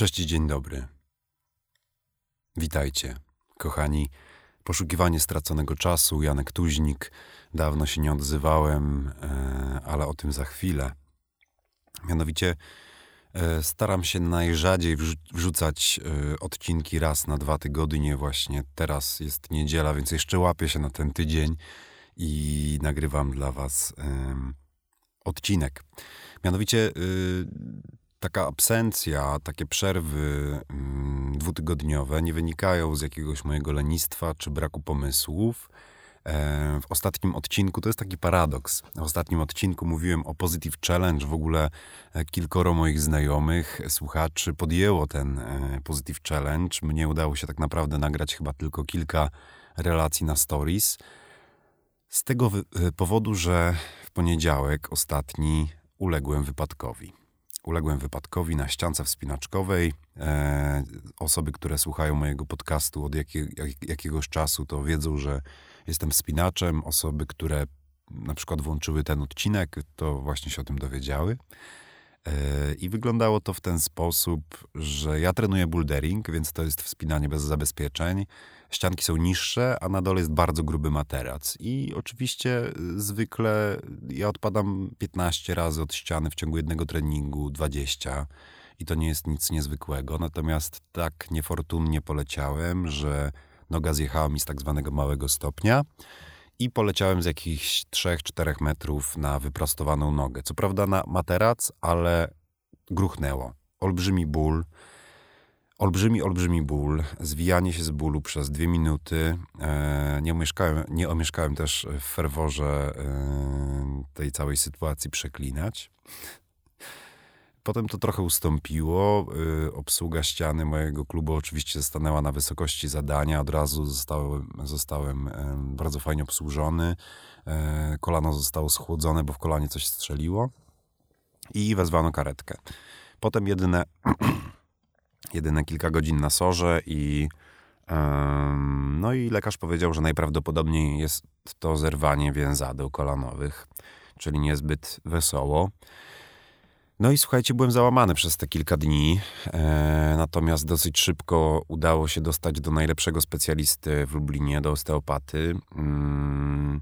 Cześć i dzień dobry. Witajcie, kochani. Poszukiwanie straconego czasu, Janek Tuźnik. Dawno się nie odzywałem, e, ale o tym za chwilę. Mianowicie e, staram się najrzadziej wrzucać e, odcinki raz na dwa tygodnie. Właśnie teraz jest niedziela, więc jeszcze łapię się na ten tydzień i nagrywam dla Was odcinek. Mianowicie y, taka absencja, takie przerwy mm, dwutygodniowe nie wynikają z jakiegoś mojego lenistwa czy braku pomysłów. E, w ostatnim odcinku to jest taki paradoks. W ostatnim odcinku mówiłem o Positive Challenge. W ogóle e, kilkoro moich znajomych, słuchaczy podjęło ten e, Positive Challenge. Mnie udało się tak naprawdę nagrać chyba tylko kilka relacji na stories. Z tego powodu, że w poniedziałek ostatni uległem wypadkowi uległem wypadkowi na ściance wspinaczkowej. E, osoby, które słuchają mojego podcastu od jak, jakiegoś czasu, to wiedzą, że jestem wspinaczem. Osoby, które na przykład włączyły ten odcinek, to właśnie się o tym dowiedziały. E, I wyglądało to w ten sposób, że ja trenuję bouldering, więc to jest wspinanie bez zabezpieczeń. Ścianki są niższe, a na dole jest bardzo gruby materac. I oczywiście y, zwykle ja odpadam 15 razy od ściany w ciągu jednego treningu, 20 i to nie jest nic niezwykłego. Natomiast tak niefortunnie poleciałem, że noga zjechała mi z tak zwanego małego stopnia i poleciałem z jakichś 3-4 metrów na wyprostowaną nogę. Co prawda na materac, ale gruchnęło. Olbrzymi ból. Olbrzymi, olbrzymi ból, zwijanie się z bólu przez dwie minuty. E, nie, omieszkałem, nie omieszkałem też w ferworze e, tej całej sytuacji przeklinać. Potem to trochę ustąpiło. E, obsługa ściany mojego klubu oczywiście stanęła na wysokości zadania. Od razu zostałem, zostałem bardzo fajnie obsłużony. Kolano zostało schłodzone, bo w kolanie coś strzeliło. I wezwano karetkę. Potem jedyne jedyne kilka godzin na sorze i no i lekarz powiedział, że najprawdopodobniej jest to zerwanie więzadeł kolanowych, czyli niezbyt wesoło. No i słuchajcie, byłem załamany przez te kilka dni, e, natomiast dosyć szybko udało się dostać do najlepszego specjalisty w Lublinie, do osteopaty. Mm,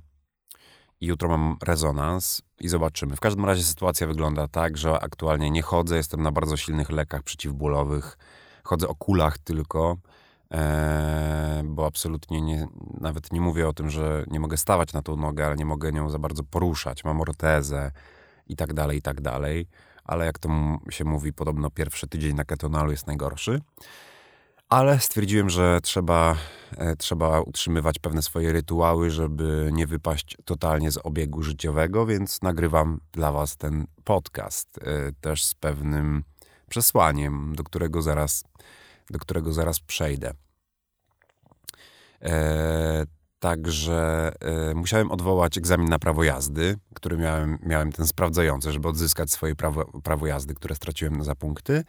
I jutro mam rezonans i zobaczymy. W każdym razie sytuacja wygląda tak, że aktualnie nie chodzę, jestem na bardzo silnych lekach przeciwbólowych chodzę o kulach tylko, e, bo absolutnie nie, nawet nie mówię o tym, że nie mogę stawać na tą nogę, ale nie mogę nią za bardzo poruszać. Mam ortezę i tak dalej, i tak dalej. Ale jak to się mówi, podobno pierwszy tydzień na ketonalu jest najgorszy. Ale stwierdziłem, że trzeba, e, trzeba utrzymywać pewne swoje rytuały, żeby nie wypaść totalnie z obiegu życiowego, więc nagrywam dla Was ten podcast e, też z pewnym przesłaniem, do którego zaraz, do którego zaraz przejdę. Także e, musiałem odwołać egzamin na prawo jazdy, który miałem, miałem ten sprawdzający, żeby odzyskać swoje prawo, prawo jazdy, które straciłem za punkty.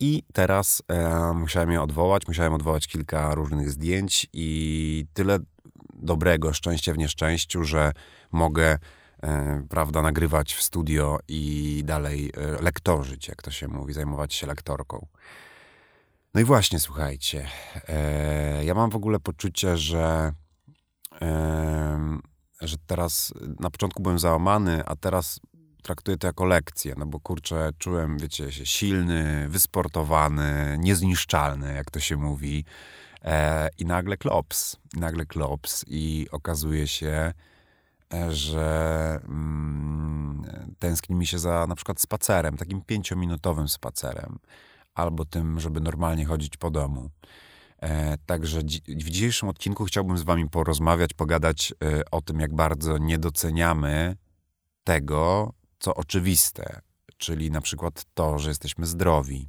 I teraz e, musiałem je odwołać, musiałem odwołać kilka różnych zdjęć i tyle dobrego szczęścia w nieszczęściu, że mogę E, prawda, nagrywać w studio i dalej lektorzyć, jak to się mówi, zajmować się lektorką. No i właśnie, słuchajcie, ja mam w ogóle poczucie, że, że teraz, na początku byłem załamany, a teraz traktuję to jako lekcję, no bo kurczę, czułem, wiecie, się silny, wysportowany, niezniszczalny, jak to się mówi. I nagle klops, nagle klops i okazuje się, że mm, tęskni mi się za na przykład spacerem, takim pięciominutowym spacerem, albo tym, żeby normalnie chodzić po domu. E, także w dzisiejszym odcinku chciałbym z Wami porozmawiać, pogadać e, o tym, jak bardzo nie doceniamy tego, co oczywiste, czyli na przykład to, że jesteśmy zdrowi.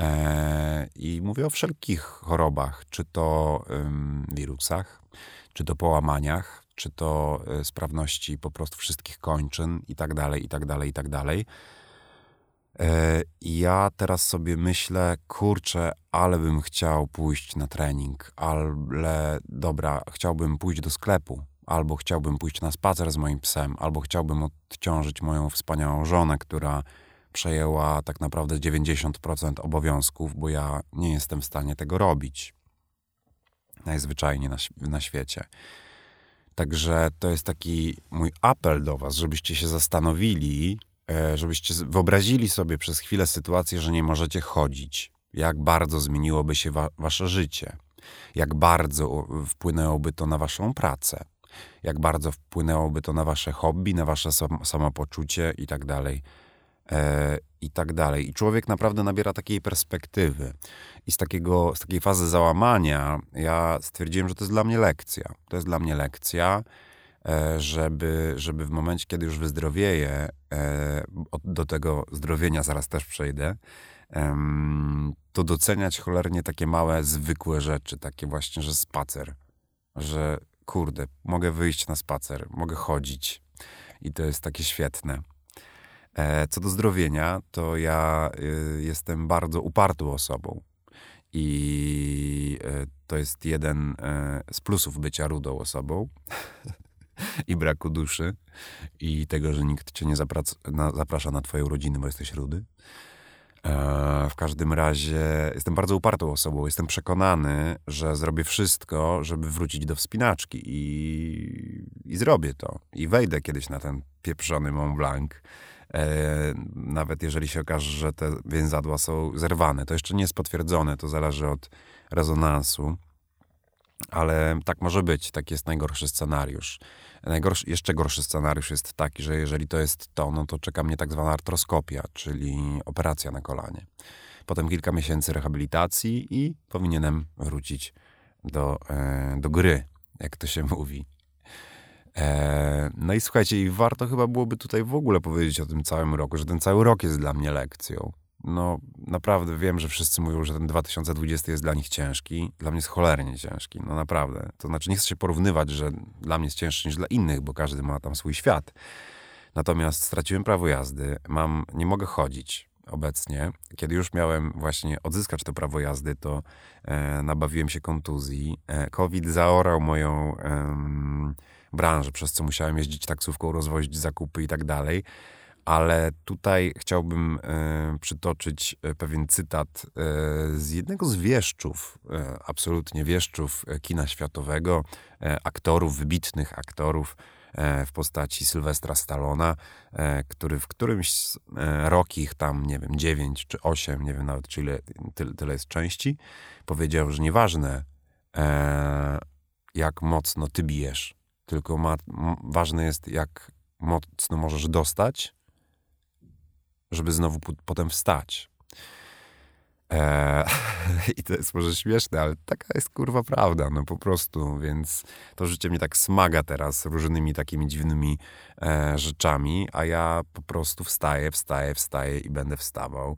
E, I mówię o wszelkich chorobach, czy to wirusach, czy to połamaniach, czy to sprawności po prostu wszystkich kończyn i tak dalej, i tak dalej, i tak dalej. E, ja teraz sobie myślę, kurczę, ale bym chciał pójść na trening, ale dobra, chciałbym pójść do sklepu, albo chciałbym pójść na spacer z moim psem, albo chciałbym odciążyć moją wspaniałą żonę, która przejęła tak naprawdę 90% obowiązków, bo ja nie jestem w stanie tego robić. Najzwyczajniej na, na świecie. Także to jest taki mój apel do Was, żebyście się zastanowili, żebyście wyobrazili sobie przez chwilę sytuację, że nie możecie chodzić. Jak bardzo zmieniłoby się wa Wasze życie. Jak bardzo wpłynęłoby to na Waszą pracę. Jak bardzo wpłynęłoby to na Wasze hobby, na Wasze samopoczucie i tak dalej e, i tak dalej. I człowiek naprawdę nabiera takiej perspektywy. I z, takiego, z takiej fazy załamania ja stwierdziłem, że to jest dla mnie lekcja. To jest dla mnie lekcja, e, żeby, żeby w momencie, kiedy już wyzdrowieję, e, do tego zdrowienia zaraz też przejdę, to doceniać cholernie takie małe, zwykłe rzeczy, takie właśnie, że spacer, że kurde, mogę wyjść na spacer, mogę chodzić i to jest takie świetne. E, co do zdrowienia, to ja y, jestem bardzo upartą osobą. I e, to jest jeden e, z plusów bycia rudą osobą i braku duszy i tego, że nikt cię nie zaprasza na twoje urodziny, bo jesteś rudy. W każdym razie jestem bardzo upartą osobą. Jestem przekonany, że zrobię wszystko, żeby wrócić do wspinaczki i, i zrobię to. I wejdę kiedyś na ten pieprzony Mont Blanc E, nawet jeżeli się okaże, że te więzadła są zerwane. To jeszcze nie jest potwierdzone, to zależy od rezonansu. Ale tak może być, taki jest najgorszy scenariusz. Najgorszy, jeszcze gorszy scenariusz jest taki, że jeżeli to jest to, no to czeka mnie tak zwana artroskopia, czyli operacja na kolanie. Potem kilka miesięcy rehabilitacji i powinienem wrócić do, e, do gry, jak to się mówi. E, no i słuchajcie, i warto chyba byłoby tutaj w ogóle powiedzieć o tym całym roku, że ten cały rok jest dla mnie lekcją. No naprawdę wiem, że wszyscy mówią, że ten 2020 jest dla nich ciężki. Dla mnie jest cholernie ciężki, no naprawdę. To znaczy nie chcę się porównywać, że dla mnie jest cięższy niż dla innych, bo każdy ma tam swój świat. Natomiast straciłem prawo jazdy, mam, nie mogę chodzić obecnie. Kiedy już miałem właśnie odzyskać to prawo jazdy, to e, nabawiłem się kontuzji. E, COVID zaorał moją... E, branży, przez co musiałem jeździć taksówką, rozwozić zakupy i tak dalej. Ale tutaj chciałbym e, przytoczyć e, pewien cytat e, z jednego z wieszczów, absolutnie wieszczów kina światowego, aktorów, wybitnych aktorów w postaci Sylwestra Stallona, który w którymś z rokich, tam nie wiem, dziewięć czy osiem, nie wiem nawet czy ile, tyle, tyle jest części, powiedział, że nieważne jak mocno ty bijesz, tylko ma, ważne jest, jak mocno możesz dostać, żeby znowu potem wstać. Eee, I to jest może śmieszne, ale taka jest kurwa prawda, no po prostu, więc to życie mnie tak smaga teraz różnymi takimi dziwnymi e, rzeczami, a ja po prostu wstaję, wstaję, wstaję i będę wstawał.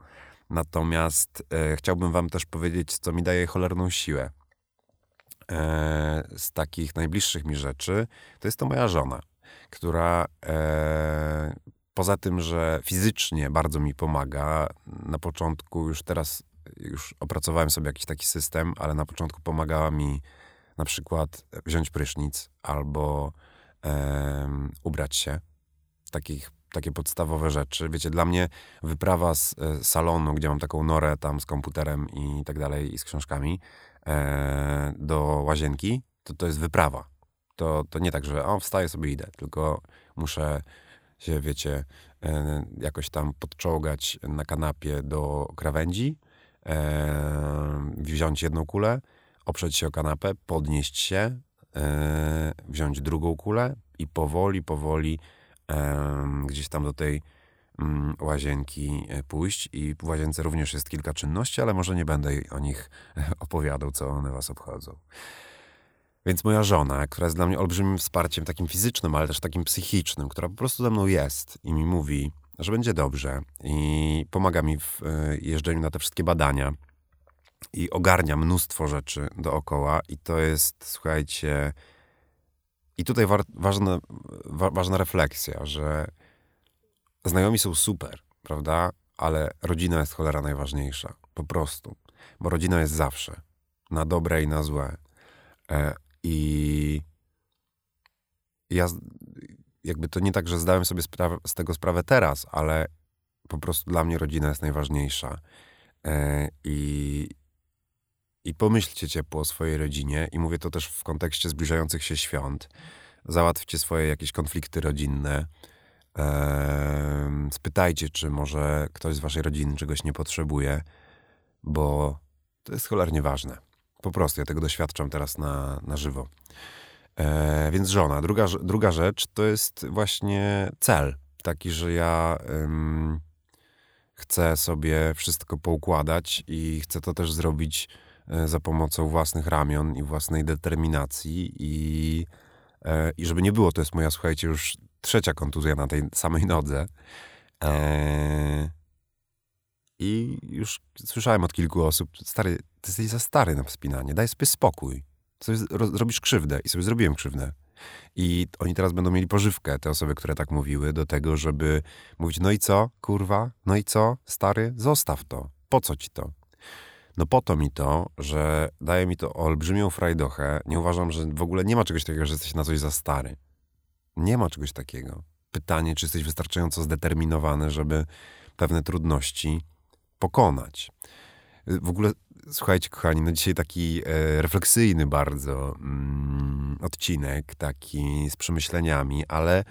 Natomiast e, chciałbym wam też powiedzieć, co mi daje cholerną siłę. E, z takich najbliższych mi rzeczy, to jest to moja żona, która e, poza tym, że fizycznie bardzo mi pomaga, na początku już teraz już opracowałem sobie jakiś taki system, ale na początku pomagała mi na przykład wziąć prysznic albo e, ubrać się. Takich, takie podstawowe rzeczy. Wiecie, dla mnie wyprawa z e, salonu, gdzie mam taką norę tam z komputerem i tak dalej i z książkami, e, do łazienki, to to jest wyprawa. To, to nie tak, że o, wstaję sobie idę, tylko muszę się, wiecie, e, jakoś tam podczołgać na kanapie do krawędzi, e, wziąć jedną kulę, oprzeć się o kanapę, podnieść się, e, wziąć drugą kulę i powoli, powoli gdzieś tam do tej Mm, łazienki pójść i w łazience również jest kilka czynności, ale może nie będę o nich opowiadał, co one was obchodzą. Więc moja żona, która jest dla mnie olbrzymim wsparciem takim fizycznym, ale też takim psychicznym, która po prostu ze mną jest i mi mówi, że będzie dobrze i pomaga mi w e, jeżdżeniu na te wszystkie badania i ogarnia mnóstwo rzeczy dookoła i to jest, słuchajcie, i tutaj wa ważna, wa ważna refleksja, że Znajomi są super, prawda? Ale rodzina jest cholera najważniejsza. Po prostu. Bo rodzina jest zawsze. Na dobre i na złe. E, I ja jakby to nie tak, że zdałem sobie z tego sprawę teraz, ale Po prostu dla mnie rodzina jest najważniejsza. E, I, I pomyślcie ciepło o swojej rodzinie, i mówię to też w kontekście zbliżających się świąt. Załatwcie swoje jakieś konflikty rodzinne. Spytajcie, czy może ktoś z waszej rodziny czegoś nie potrzebuje, bo to jest cholernie ważne. Po prostu ja tego doświadczam teraz na, na żywo. E, więc żona. Druga, druga rzecz to jest właśnie cel. Taki, że ja ym, chcę sobie wszystko poukładać i chcę to też zrobić y, za pomocą własnych ramion i własnej determinacji. I, y, I żeby nie było, to jest moja, słuchajcie, już trzecia kontuzja na tej samej nodze. E, I już słyszałem od kilku osób, stary, ty jesteś za stary na wspinanie, daj sobie spokój. Sobie robisz krzywdę i sobie zrobiłem krzywdę. I oni teraz będą mieli pożywkę, te osoby, które tak mówiły, do tego, żeby mówić, no i co, kurwa, no i co, stary, zostaw to. Po co ci to? No po to mi to, że daje mi to olbrzymią frajdochę. Nie uważam, że w ogóle nie ma czegoś takiego, że jesteś na coś za stary. Nie ma czegoś takiego. Pytanie, czy jesteś wystarczająco zdeterminowany, żeby pewne trudności pokonać. W ogóle, słuchajcie, kochani, no dzisiaj taki e, refleksyjny bardzo mm, odcinek, taki z przemyśleniami, ale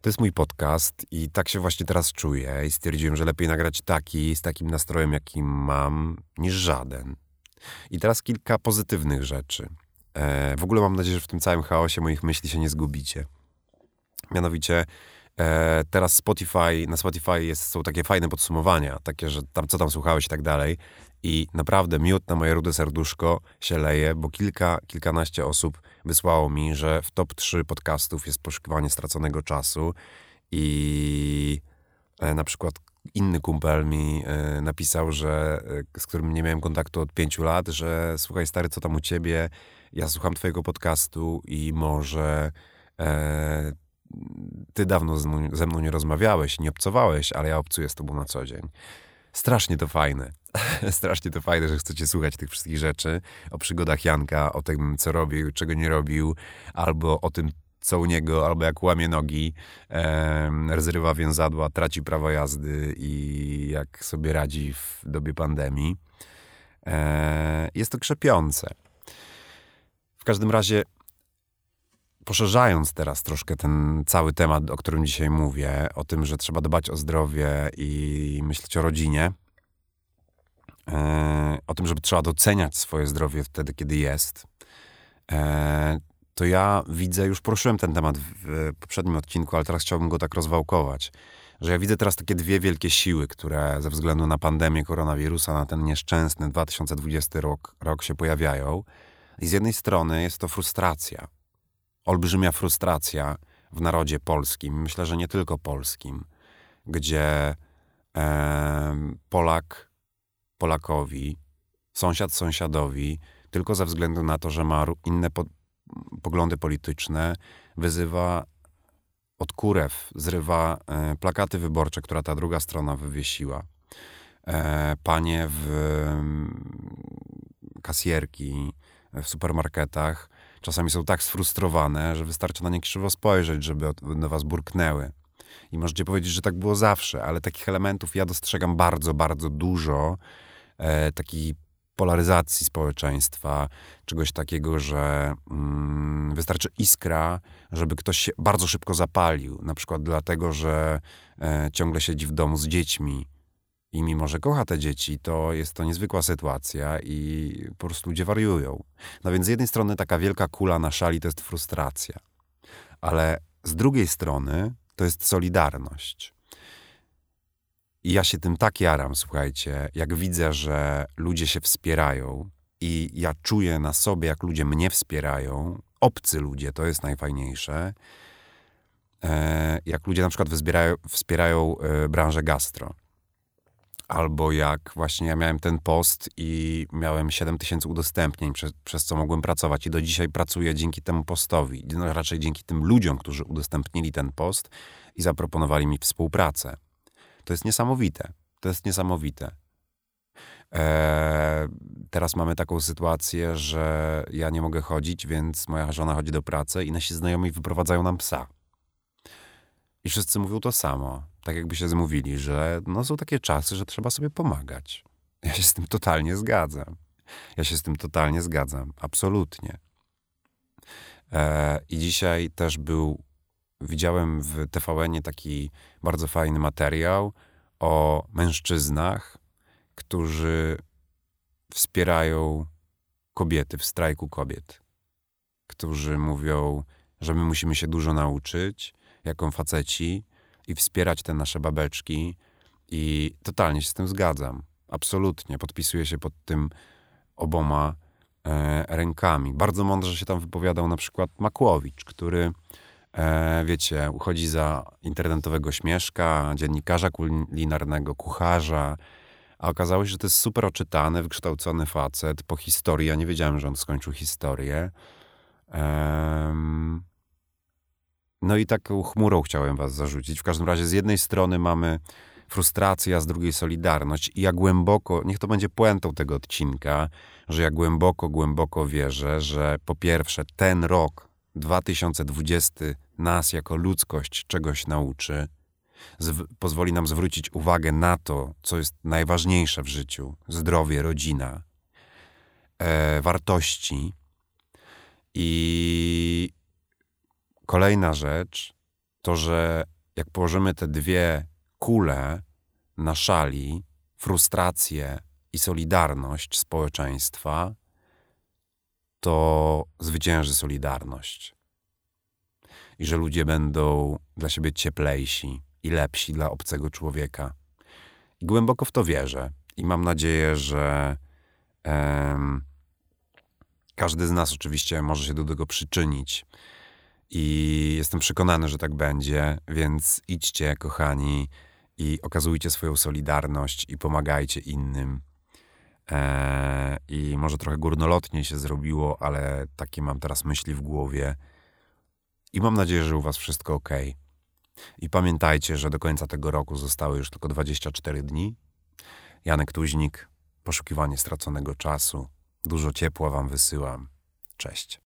to jest mój podcast i tak się właśnie teraz czuję i stwierdziłem, że lepiej nagrać taki, z takim nastrojem, jakim mam, niż żaden. I teraz kilka pozytywnych rzeczy. E, w ogóle mam nadzieję, że w tym całym chaosie moich myśli się nie zgubicie. Mianowicie e, teraz Spotify, na Spotify jest, są takie fajne podsumowania, takie, że tam, co tam słuchałeś i tak dalej. I naprawdę miód na moje rude serduszko się leje, bo kilka, kilkanaście osób wysłało mi, że w top 3 podcastów jest poszukiwanie straconego czasu i e, na przykład inny kumpel mi e, napisał, że e, z którym nie miałem kontaktu od pięciu lat, że słuchaj stary, co tam u ciebie? Ja słucham twojego podcastu i może e, ty dawno ze mną nie rozmawiałeś, nie obcowałeś, ale ja obcuję z tobą na co dzień. Strasznie to fajne. Strasznie to fajne, że chcecie słuchać tych wszystkich rzeczy. O przygodach Janka, o tym, co robił, czego nie robił, albo o tym, co u niego, albo jak łamie nogi, e, więzadła, traci prawo jazdy i jak sobie radzi w dobie pandemii. E, jest to krzepiące. W każdym razie poszerzając teraz troszkę ten cały temat, o którym dzisiaj mówię, o tym, że trzeba dbać o zdrowie i myśleć o rodzinie, e, o tym, żeby trzeba doceniać swoje zdrowie wtedy, kiedy jest, e, to ja widzę, już poruszyłem ten temat w poprzednim odcinku, ale teraz chciałbym go tak rozwałkować, że ja widzę teraz takie dwie wielkie siły, które ze względu na pandemię koronawirusa, na ten nieszczęsny 2020 rok, rok się pojawiają. I z jednej strony jest to frustracja, olbrzymia frustracja w narodzie polskim, myślę, że nie tylko polskim, gdzie e, Polak Polakowi, sąsiad sąsiadowi, tylko ze względu na to, że ma inne po, poglądy polityczne, wyzywa od kurew, zrywa e, plakaty wyborcze, która ta druga strona wywiesiła. E, panie w kasjerki w supermarketach czasami są tak sfrustrowane, że wystarczy na nie krzywo spojrzeć, żeby do was burknęły. I możecie powiedzieć, że tak było zawsze, ale takich elementów ja dostrzegam bardzo, bardzo dużo. E, takiej polaryzacji społeczeństwa, czegoś takiego, że mm, wystarczy iskra, żeby ktoś się bardzo szybko zapalił. Na przykład dlatego, że e, ciągle siedzi w domu z dziećmi i mimo, że kocha te dzieci, to jest to niezwykła sytuacja i po prostu ludzie wariują. No więc z jednej strony taka wielka kula na szali to jest frustracja, ale z drugiej strony to jest solidarność. I ja się tym tak jaram, słuchajcie, jak widzę, że ludzie się wspierają i ja czuję na sobie, jak ludzie mnie wspierają, obcy ludzie, to jest najfajniejsze, e, jak ludzie na przykład wspierają, wspierają branżę gastro Albo jak właśnie ja miałem ten post i miałem 7 tysięcy udostępnień, przez, przez, co mogłem pracować i do dzisiaj pracuję dzięki temu postowi. No, raczej dzięki tym ludziom, którzy udostępnili ten post i zaproponowali mi współpracę. To jest niesamowite. To jest niesamowite. Eee, teraz mamy taką sytuację, że ja nie mogę chodzić, więc moja żona chodzi do pracy i nasi znajomi wyprowadzają nam psa. I wszyscy mówią to samo. Tak jakby się zmówili, że no, są takie czasy, że trzeba sobie pomagać. Ja się z tym totalnie zgadzam. Ja się z tym totalnie zgadzam. Absolutnie. E, I dzisiaj też był, widziałem w tvn taki bardzo fajny materiał o mężczyznach, którzy wspierają kobiety w strajku kobiet, którzy mówią, że my musimy się dużo nauczyć, jaką faceci, i wspierać te nasze babeczki. I totalnie się z tym zgadzam. Absolutnie. Podpisuję się pod tym oboma e, rękami. Bardzo mądrze się tam wypowiadał na przykład Makłowicz, który, e, wiecie, uchodzi za internetowego śmieszka, dziennikarza kulinarnego, kucharza, a okazało się, że to jest super oczytany, wykształcony facet po historii. Ja nie wiedziałem, że on skończył historię. Um, no i taką chmurą chciałem was zarzucić. W każdym razie z jednej strony mamy frustrację, a z drugiej solidarność. I ja głęboko, niech to będzie puentą tego odcinka, że ja głęboko, głęboko wierzę, że po pierwsze ten rok 2020 nas jako ludzkość czegoś nauczy, pozwoli nam zwrócić uwagę na to, co jest najważniejsze w życiu: zdrowie, rodzina, e, wartości. I kolejna rzecz to, że jak położymy te dwie kule na szali, frustrację i solidarność społeczeństwa, to zwycięży solidarność. I że ludzie będą dla siebie cieplejsi, i lepsi dla obcego człowieka. I głęboko w to wierzę. I mam nadzieję, że um, każdy z nas oczywiście może się do tego przyczynić. I jestem przekonany, że tak będzie, więc idźcie, kochani, i okazujcie swoją solidarność i pomagajcie innym. E, I może trochę górnolotnie się zrobiło, ale takie mam teraz myśli w głowie. I mam nadzieję, że u Was wszystko ok. I pamiętajcie, że do końca tego roku zostały już tylko 24 dni. Janek Tuźnik, poszukiwanie straconego czasu. Dużo ciepła Wam wysyłam. Cześć.